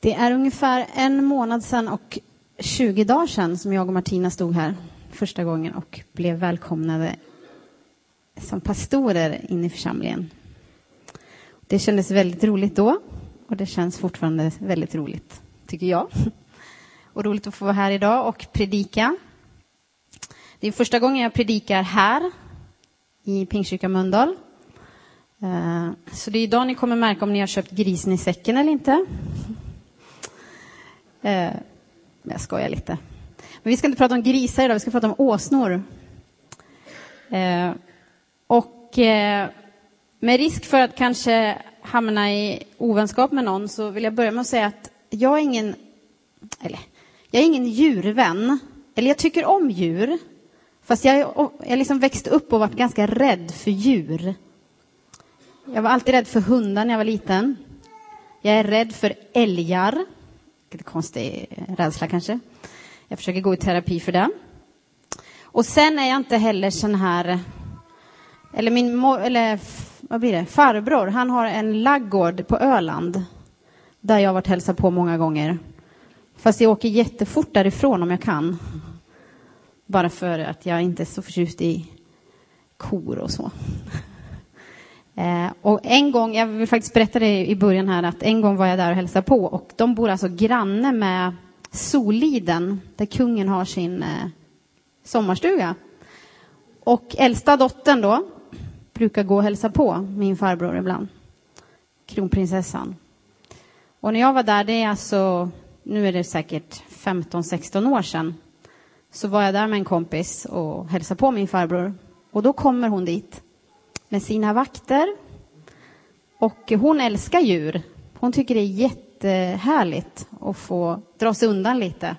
Det är ungefär en månad sedan och 20 dagar sedan som jag och Martina stod här första gången och blev välkomnade som pastorer in i församlingen. Det kändes väldigt roligt då och det känns fortfarande väldigt roligt, tycker jag. Och roligt att få vara här idag och predika. Det är första gången jag predikar här i Pingstkyrkan Mölndal. Eh, så det är idag ni kommer märka om ni har köpt grisen i säcken eller inte. Eh, jag skojar lite. Men vi ska inte prata om grisar idag, vi ska prata om åsnor. Eh, och eh, med risk för att kanske hamna i ovänskap med någon så vill jag börja med att säga att jag är ingen, eller, jag är ingen djurvän. Eller jag tycker om djur. Fast jag har liksom växt upp och varit ganska rädd för djur. Jag var alltid rädd för hundar när jag var liten. Jag är rädd för älgar. Lite konstig rädsla kanske. Jag försöker gå i terapi för det. Och sen är jag inte heller sån här... Eller min eller vad blir det? farbror, han har en laggård på Öland. Där jag har varit hälsa på många gånger. Fast jag åker jättefort därifrån om jag kan. Bara för att jag inte är så förtjust i kor och så. Eh, och en gång, jag vill faktiskt berätta det i början här, att en gång var jag där och hälsade på och de bor alltså granne med Soliden, där kungen har sin eh, sommarstuga. Och äldsta dottern då brukar gå och hälsa på min farbror ibland, kronprinsessan. Och när jag var där, det är alltså, nu är det säkert 15-16 år sedan, så var jag där med en kompis och hälsade på min farbror. Och då kommer hon dit med sina vakter. Och hon älskar djur. Hon tycker det är jättehärligt att få dra sig undan lite.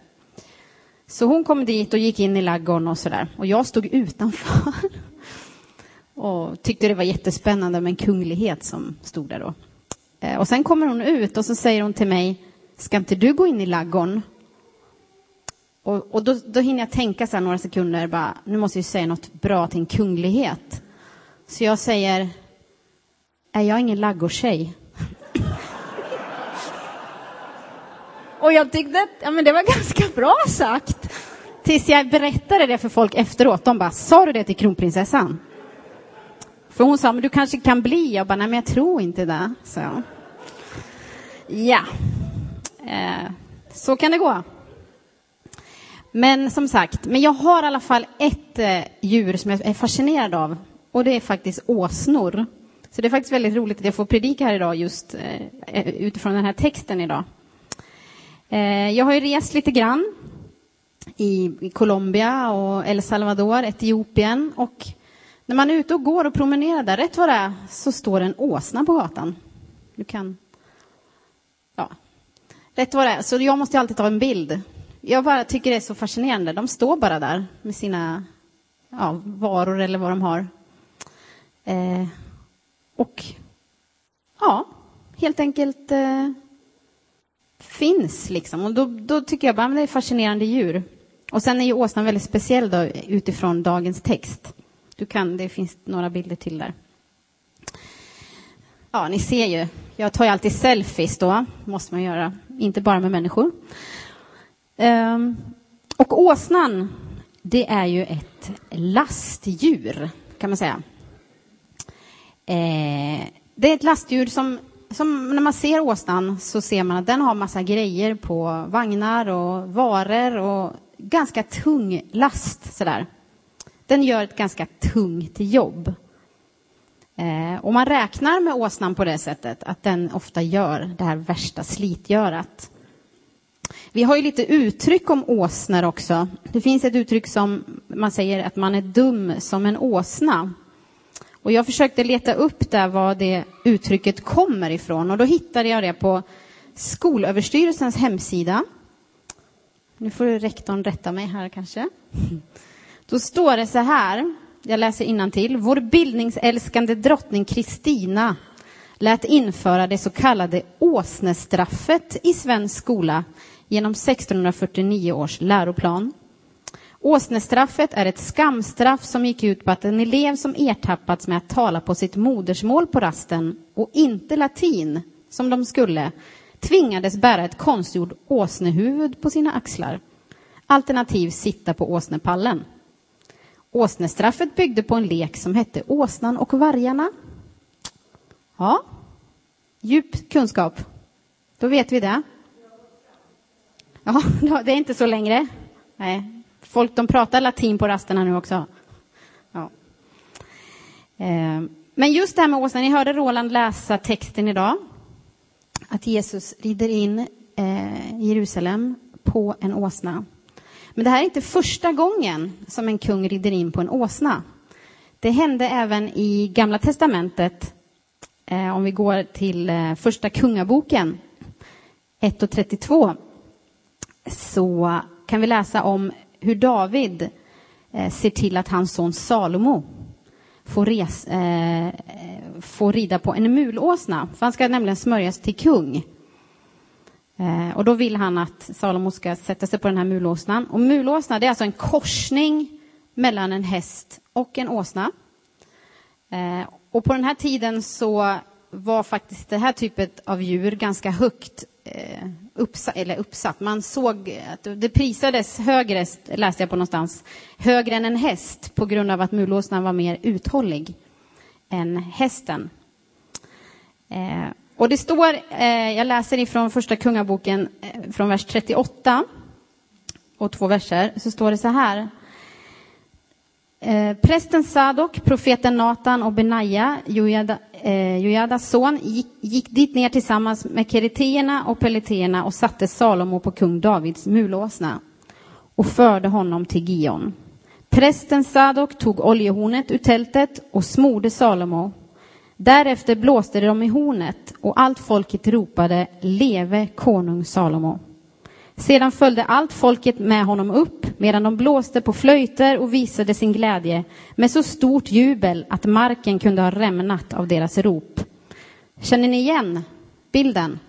Så hon kom dit och gick in i laggården och sådär. Och jag stod utanför. och tyckte det var jättespännande med en kunglighet som stod där då. Eh, och sen kommer hon ut och så säger hon till mig, ska inte du gå in i laggården? Och, och då, då hinner jag tänka så några sekunder, bara, nu måste jag säga något bra till en kunglighet. Så jag säger, är jag ingen laggårdstjej? Och jag tyckte att ja, men det var ganska bra sagt. Tills jag berättade det för folk efteråt. De bara, sa du det till kronprinsessan? För hon sa, men du kanske kan bli. Jag bara, nej men jag tror inte det. Så. Ja, eh, så kan det gå. Men som sagt, men jag har i alla fall ett eh, djur som jag är fascinerad av och det är faktiskt åsnor. Så det är faktiskt väldigt roligt att jag får predika här idag just eh, utifrån den här texten idag. Eh, jag har ju rest lite grann i, i Colombia och El Salvador, Etiopien och när man är ute och går och promenerar där, rätt vad det är, så står en åsna på gatan. Du kan... Ja. Rätt vad det är, så jag måste alltid ta en bild. Jag bara tycker det är så fascinerande. De står bara där med sina ja, varor eller vad de har. Eh, och ja, helt enkelt eh, finns liksom. Och då, då tycker jag bara att det är fascinerande djur. Och sen är ju åsnan väldigt speciell då, utifrån dagens text. Du kan, det finns några bilder till där. Ja, ni ser ju. Jag tar ju alltid selfies då, måste man göra. Inte bara med människor. Um, och åsnan, det är ju ett lastdjur, kan man säga. Eh, det är ett lastdjur som, som, när man ser åsnan så ser man att den har massa grejer på vagnar och varor och ganska tung last sådär. Den gör ett ganska tungt jobb. Eh, och man räknar med åsnan på det sättet att den ofta gör det här värsta slitgörat. Vi har ju lite uttryck om åsnor också. Det finns ett uttryck som man säger att man är dum som en åsna. Och jag försökte leta upp där var det uttrycket kommer ifrån och då hittade jag det på Skolöverstyrelsens hemsida. Nu får rektorn rätta mig här kanske. Då står det så här, jag läser till. Vår bildningsälskande drottning Kristina lät införa det så kallade åsnestraffet i svensk skola genom 1649 års läroplan. Åsnestraffet är ett skamstraff som gick ut på att en elev som ertappats med att tala på sitt modersmål på rasten och inte latin, som de skulle, tvingades bära ett konstgjord åsnehuvud på sina axlar. Alternativ sitta på åsnepallen. Åsnestraffet byggde på en lek som hette Åsnan och vargarna. Ja, djup kunskap. Då vet vi det. Ja, det är inte så längre. Nej, folk de pratar latin på rasterna nu också. Ja. Ehm, men just det här med åsnan, ni hörde Roland läsa texten idag. Att Jesus rider in eh, i Jerusalem på en åsna. Men det här är inte första gången som en kung rider in på en åsna. Det hände även i Gamla testamentet, eh, om vi går till eh, första kungaboken 1 och 32, så kan vi läsa om hur David eh, ser till att hans son Salomo får, res, eh, får rida på en mulåsna. För han ska nämligen smörjas till kung. Eh, och då vill han att Salomo ska sätta sig på den här mulåsnan. Och mulåsna det är alltså en korsning mellan en häst och en åsna. Eh, och på den här tiden så var faktiskt det här typet av djur ganska högt Eh, uppsatt, eller uppsatt. Man såg att det prisades högre, läste jag på någonstans, högre än en häst på grund av att mulåsnan var mer uthållig än hästen. Eh, och det står, eh, jag läser ifrån första kungaboken eh, från vers 38 och två verser, så står det så här. Eh, prästen Sadok, profeten Natan och Benaja, Jojada, eh, Jojadas son, gick, gick, dit ner tillsammans med kereteerna och peleteerna och satte Salomo på kung Davids mulåsna och förde honom till Gion. Prästen Sadok tog oljehornet ur tältet och smorde Salomo. Därefter blåste de i hornet och allt folket ropade Leve konung Salomo. Sedan följde allt folket med honom upp medan de blåste på flöjter och visade sin glädje med så stort jubel att marken kunde ha rämnat av deras rop. Känner ni igen bilden?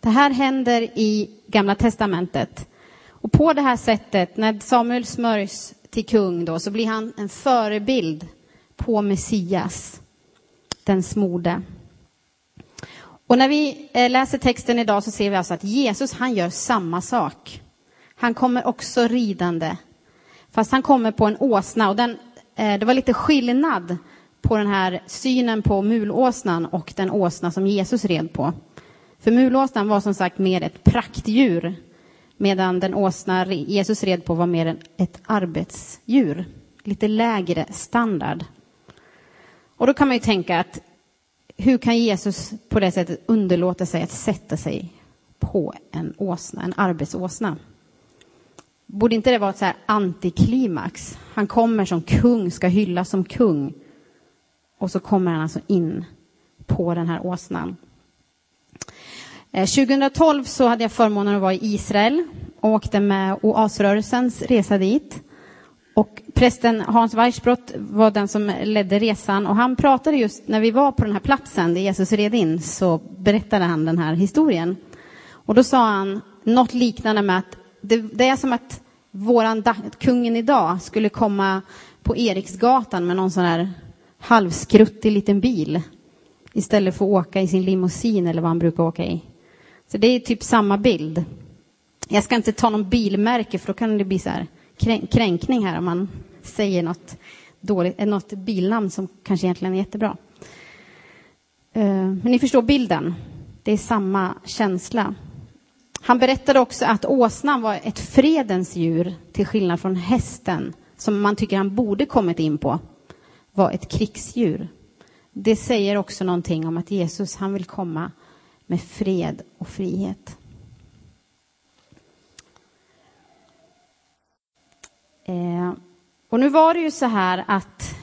Det här händer i Gamla testamentet. Och på det här sättet, när Samuel smörjs till kung då, så blir han en förebild på Messias, den smorde. Och när vi eh, läser texten idag så ser vi alltså att Jesus, han gör samma sak. Han kommer också ridande. Fast han kommer på en åsna och den, eh, det var lite skillnad på den här synen på mulåsnan och den åsna som Jesus red på. För mulåsnan var som sagt mer ett praktdjur medan den åsna Jesus red på var mer ett arbetsdjur. Lite lägre standard. Och då kan man ju tänka att hur kan Jesus på det sättet underlåta sig att sätta sig på en åsna, en arbetsåsna? Borde inte det vara ett så här antiklimax? Han kommer som kung, ska hyllas som kung. Och så kommer han alltså in på den här åsnan. Eh, 2012 så hade jag förmånen att vara i Israel och åkte med oasrörelsens resa dit. Och prästen Hans Weissbrott var den som ledde resan och han pratade just när vi var på den här platsen där Jesus red in så berättade han den här historien. Och då sa han något liknande med att det, det är som att våran kungen idag skulle komma på Eriksgatan med någon sån här halvskruttig liten bil istället för att åka i sin limousin eller vad han brukar åka i. Så det är typ samma bild. Jag ska inte ta någon bilmärke för då kan det bli så här kränkning här om man säger något dåligt, eh, något bilnamn som kanske egentligen är jättebra. Eh, men ni förstår bilden. Det är samma känsla. Han berättade också att åsnan var ett fredens djur till skillnad från hästen som man tycker han borde kommit in på var ett krigsdjur. Det säger också någonting om att Jesus han vill komma med fred och frihet. Eh, och nu var det ju så här att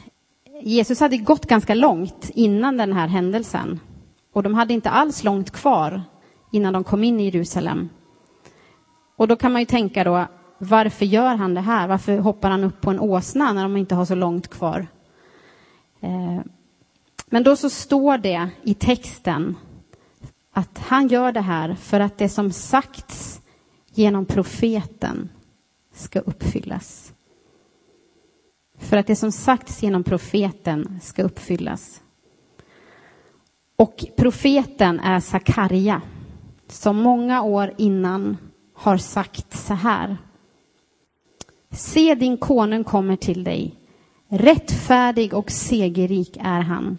Jesus hade gått ganska långt innan den här händelsen. Och de hade inte alls långt kvar innan de kom in i Jerusalem. Och då kan man ju tänka då, varför gör han det här? Varför hoppar han upp på en åsna när de inte har så långt kvar? Eh, men då så står det i texten att han gör det här för att det som sagts genom profeten ska uppfyllas. För att det som sagts genom profeten ska uppfyllas. Och profeten är Sakarja som många år innan har sagt så här. Se, din konung kommer till dig. Rättfärdig och segerrik är han.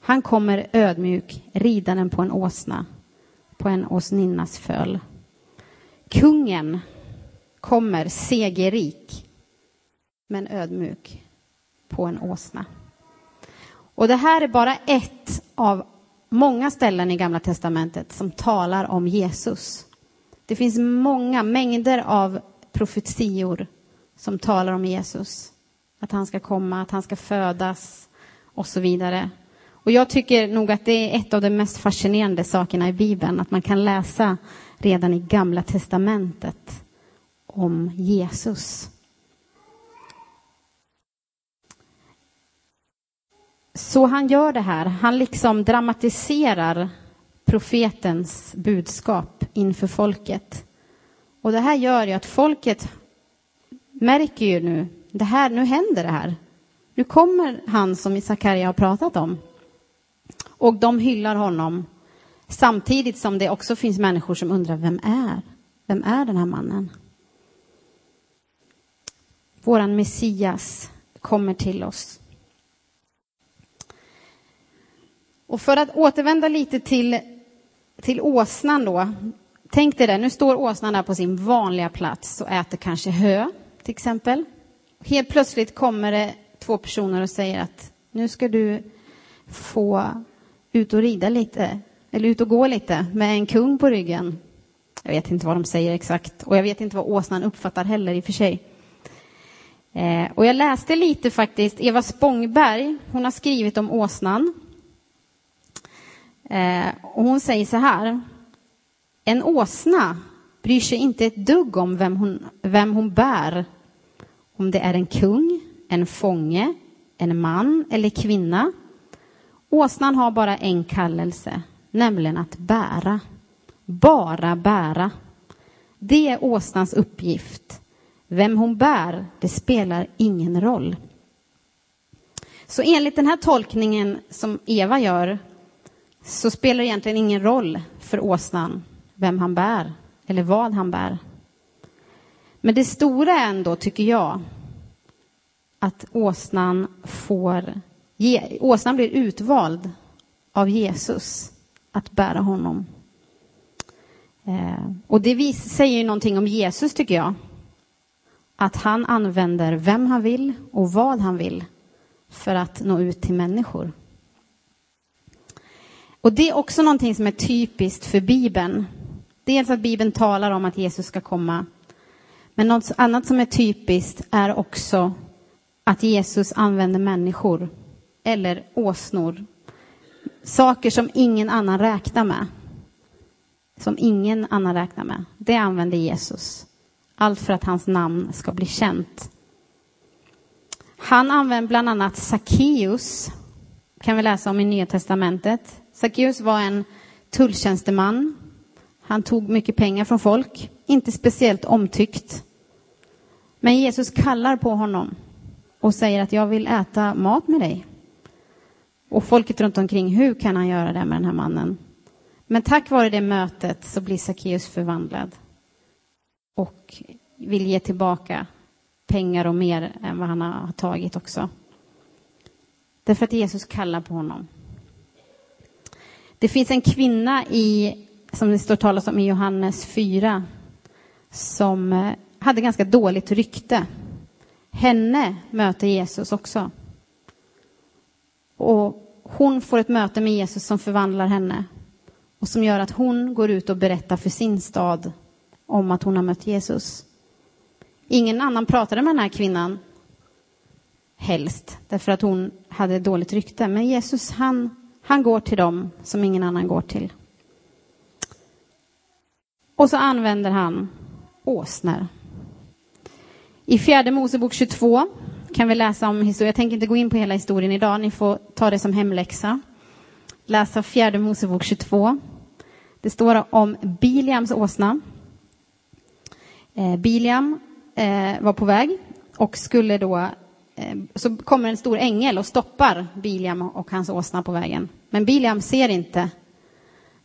Han kommer ödmjuk, ridaren på en åsna, på en åsninnas föl. Kungen kommer segerrik, men ödmjuk, på en åsna. Och det här är bara ett av många ställen i Gamla testamentet som talar om Jesus. Det finns många mängder av profetior som talar om Jesus. Att han ska komma, att han ska födas och så vidare. Och jag tycker nog att det är ett av de mest fascinerande sakerna i Bibeln, att man kan läsa redan i Gamla testamentet om Jesus. Så han gör det här. Han liksom dramatiserar profetens budskap inför folket. Och det här gör ju att folket märker ju nu, det här, nu händer det här. Nu kommer han som Sakarja har pratat om. Och de hyllar honom samtidigt som det också finns människor som undrar, vem är, vem är den här mannen? Våran Messias kommer till oss. Och för att återvända lite till, till åsnan då. Tänk dig det, nu står åsnan där på sin vanliga plats och äter kanske hö, till exempel. Helt plötsligt kommer det två personer och säger att nu ska du få ut och rida lite, eller ut och gå lite med en kung på ryggen. Jag vet inte vad de säger exakt och jag vet inte vad åsnan uppfattar heller i och för sig. Eh, och jag läste lite faktiskt, Eva Spångberg, hon har skrivit om åsnan Eh, och hon säger så här. En åsna bryr sig inte ett dugg om vem hon, vem hon bär. Om det är en kung, en fånge, en man eller kvinna. Åsnan har bara en kallelse, nämligen att bära. Bara bära. Det är åsnans uppgift. Vem hon bär, det spelar ingen roll. Så enligt den här tolkningen som Eva gör så spelar det egentligen ingen roll för åsnan vem han bär eller vad han bär. Men det stora är ändå, tycker jag, att åsnan får... åsnan blir utvald av Jesus att bära honom. Eh, och det säger ju någonting om Jesus, tycker jag. Att han använder vem han vill och vad han vill för att nå ut till människor. Och det är också någonting som är typiskt för Bibeln. Dels att Bibeln talar om att Jesus ska komma. Men något annat som är typiskt är också att Jesus använder människor eller åsnor. Saker som ingen annan räknar med. Som ingen annan räknar med. Det använder Jesus. Allt för att hans namn ska bli känt. Han använder bland annat Sackeus, kan vi läsa om i Nya Testamentet. Sackeus var en tulltjänsteman. Han tog mycket pengar från folk, inte speciellt omtyckt. Men Jesus kallar på honom och säger att jag vill äta mat med dig. Och folket runt omkring, hur kan han göra det med den här mannen? Men tack vare det mötet så blir Sackeus förvandlad och vill ge tillbaka pengar och mer än vad han har tagit också. Därför att Jesus kallar på honom. Det finns en kvinna i, som det står talas om i Johannes 4 som eh, hade ganska dåligt rykte. Henne möter Jesus också. Och hon får ett möte med Jesus som förvandlar henne och som gör att hon går ut och berättar för sin stad om att hon har mött Jesus. Ingen annan pratade med den här kvinnan helst, därför att hon hade dåligt rykte. Men Jesus, han han går till dem som ingen annan går till. Och så använder han åsnor. I fjärde Mosebok 22 kan vi läsa om historien. Jag tänker inte gå in på hela historien idag. Ni får ta det som hemläxa. Läsa fjärde Mosebok 22. Det står om Biliams åsna. Eh, Biliam eh, var på väg och skulle då Eh, så kommer en stor ängel och stoppar Biliam och hans åsna på vägen. Men Biliam ser inte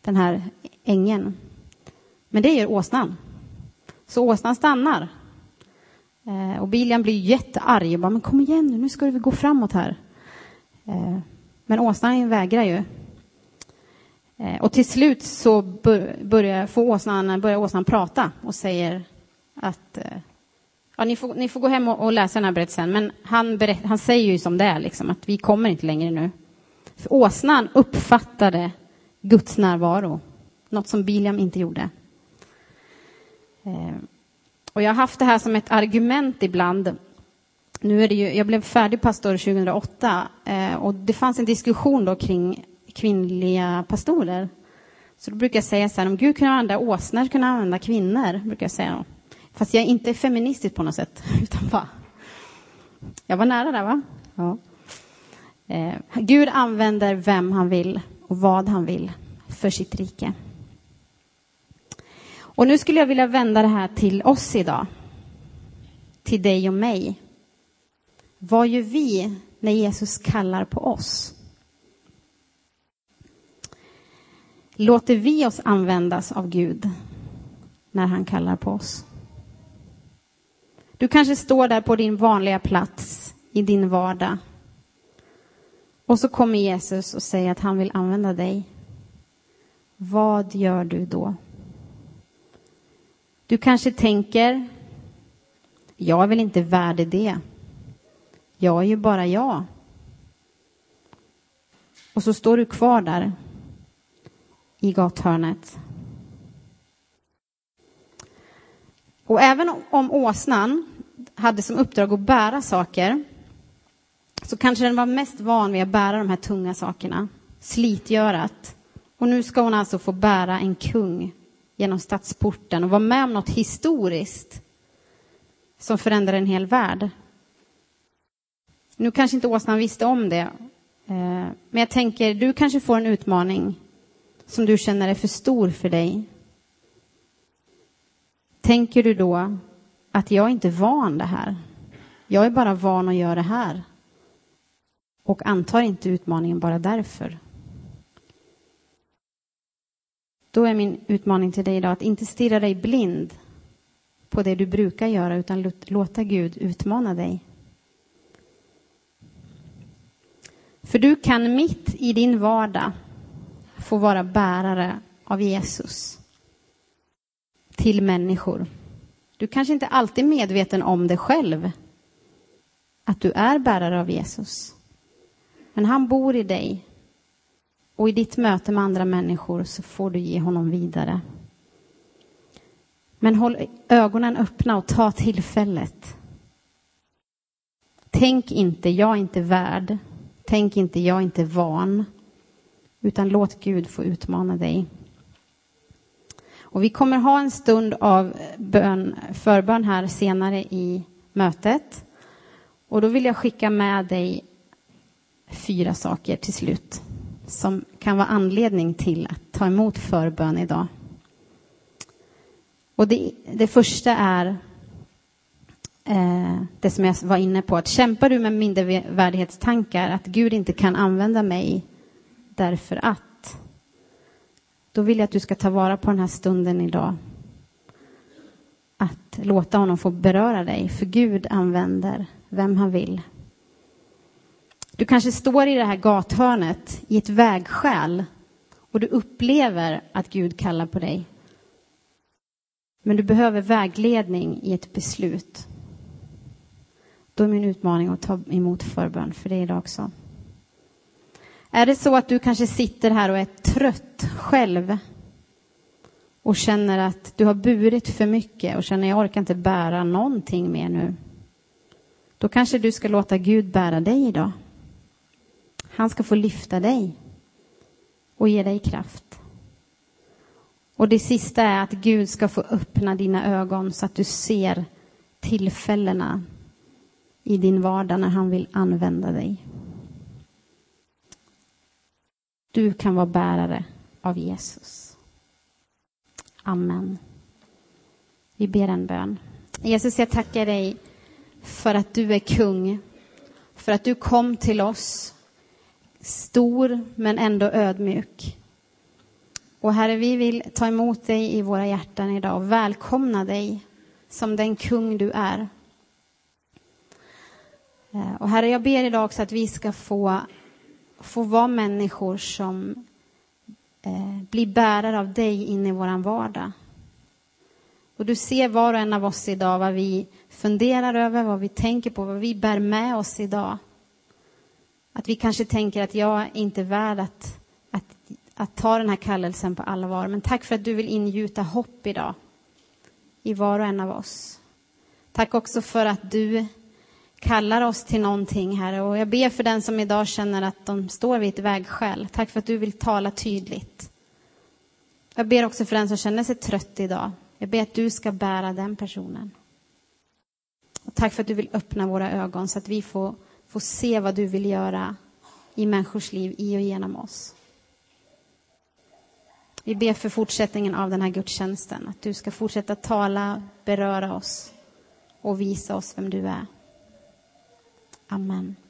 den här ängeln. Men det gör åsnan. Så åsnan stannar. Eh, och Biliam blir jättearg och bara, men kom igen nu, nu ska vi gå framåt här. Eh, men åsnan vägrar ju. Och till slut så börjar, får åsnan, börjar åsnan prata och säger att ja, ni, får, ni får gå hem och, och läsa den här berättelsen, men han, berätt, han säger ju som det är, liksom, att vi kommer inte längre nu. För åsnan uppfattade Guds närvaro, något som Biliam inte gjorde. Eh, och jag har haft det här som ett argument ibland. Nu är det ju, jag blev färdig pastor 2008 eh, och det fanns en diskussion då kring kvinnliga pastorer. Så då brukar jag säga så här, om Gud kunde använda åsnor kunde han använda kvinnor, brukar jag säga. Fast jag är inte feministisk på något sätt, utan bara... Jag var nära där, va? Ja. Eh, Gud använder vem han vill och vad han vill för sitt rike. Och nu skulle jag vilja vända det här till oss idag. Till dig och mig. Vad gör vi när Jesus kallar på oss? Låter vi oss användas av Gud när han kallar på oss? Du kanske står där på din vanliga plats i din vardag. Och så kommer Jesus och säger att han vill använda dig. Vad gör du då? Du kanske tänker, jag är väl inte värdig det. Jag är ju bara jag. Och så står du kvar där i gathörnet. Och även om åsnan hade som uppdrag att bära saker så kanske den var mest van vid att bära de här tunga sakerna, slitgörat. Och nu ska hon alltså få bära en kung genom stadsporten och vara med om något historiskt som förändrar en hel värld. Nu kanske inte åsnan visste om det, eh, men jag tänker, du kanske får en utmaning som du känner är för stor för dig. Tänker du då att jag inte är van det här? Jag är bara van att göra det här och antar inte utmaningen bara därför. Då är min utmaning till dig idag att inte stirra dig blind på det du brukar göra utan låta Gud utmana dig. För du kan mitt i din vardag få vara bärare av Jesus till människor. Du kanske inte alltid är medveten om det själv, att du är bärare av Jesus. Men han bor i dig och i ditt möte med andra människor så får du ge honom vidare. Men håll ögonen öppna och ta tillfället. Tänk inte, jag är inte värd. Tänk inte, jag är inte van. Utan låt Gud få utmana dig. Och vi kommer ha en stund av bön, förbön här senare i mötet. Och då vill jag skicka med dig fyra saker till slut som kan vara anledning till att ta emot förbön idag. Och det, det första är eh, det som jag var inne på, att kämpar du med mindervärdighetstankar, att Gud inte kan använda mig därför att, då vill jag att du ska ta vara på den här stunden idag. Att låta honom få beröra dig, för Gud använder vem han vill. Du kanske står i det här gathörnet i ett vägskäl och du upplever att Gud kallar på dig. Men du behöver vägledning i ett beslut. Då är min utmaning att ta emot förbön för dig idag också. Är det så att du kanske sitter här och är trött själv och känner att du har burit för mycket och känner att jag orkar inte bära någonting mer nu. Då kanske du ska låta Gud bära dig idag. Han ska få lyfta dig och ge dig kraft. Och det sista är att Gud ska få öppna dina ögon så att du ser tillfällena i din vardag när han vill använda dig. Du kan vara bärare av Jesus. Amen. Vi ber en bön. Jesus, jag tackar dig för att du är kung, för att du kom till oss stor men ändå ödmjuk. Och Herre, vi vill ta emot dig i våra hjärtan idag och välkomna dig som den kung du är. Eh, och Herre, jag ber idag också att vi ska få, få vara människor som eh, blir bärare av dig in i vår vardag. Och du ser var och en av oss idag vad vi funderar över, vad vi tänker på, vad vi bär med oss idag. Att vi kanske tänker att jag är inte värd att, att, att ta den här kallelsen på allvar. Men tack för att du vill ingjuta hopp idag i var och en av oss. Tack också för att du kallar oss till någonting, Herre. Och jag ber för den som idag känner att de står vid ett vägskäl. Tack för att du vill tala tydligt. Jag ber också för den som känner sig trött idag. Jag ber att du ska bära den personen. Och tack för att du vill öppna våra ögon så att vi får, får se vad du vill göra i människors liv, i och genom oss. Vi ber för fortsättningen av den här gudstjänsten, att du ska fortsätta tala, beröra oss och visa oss vem du är. Amen.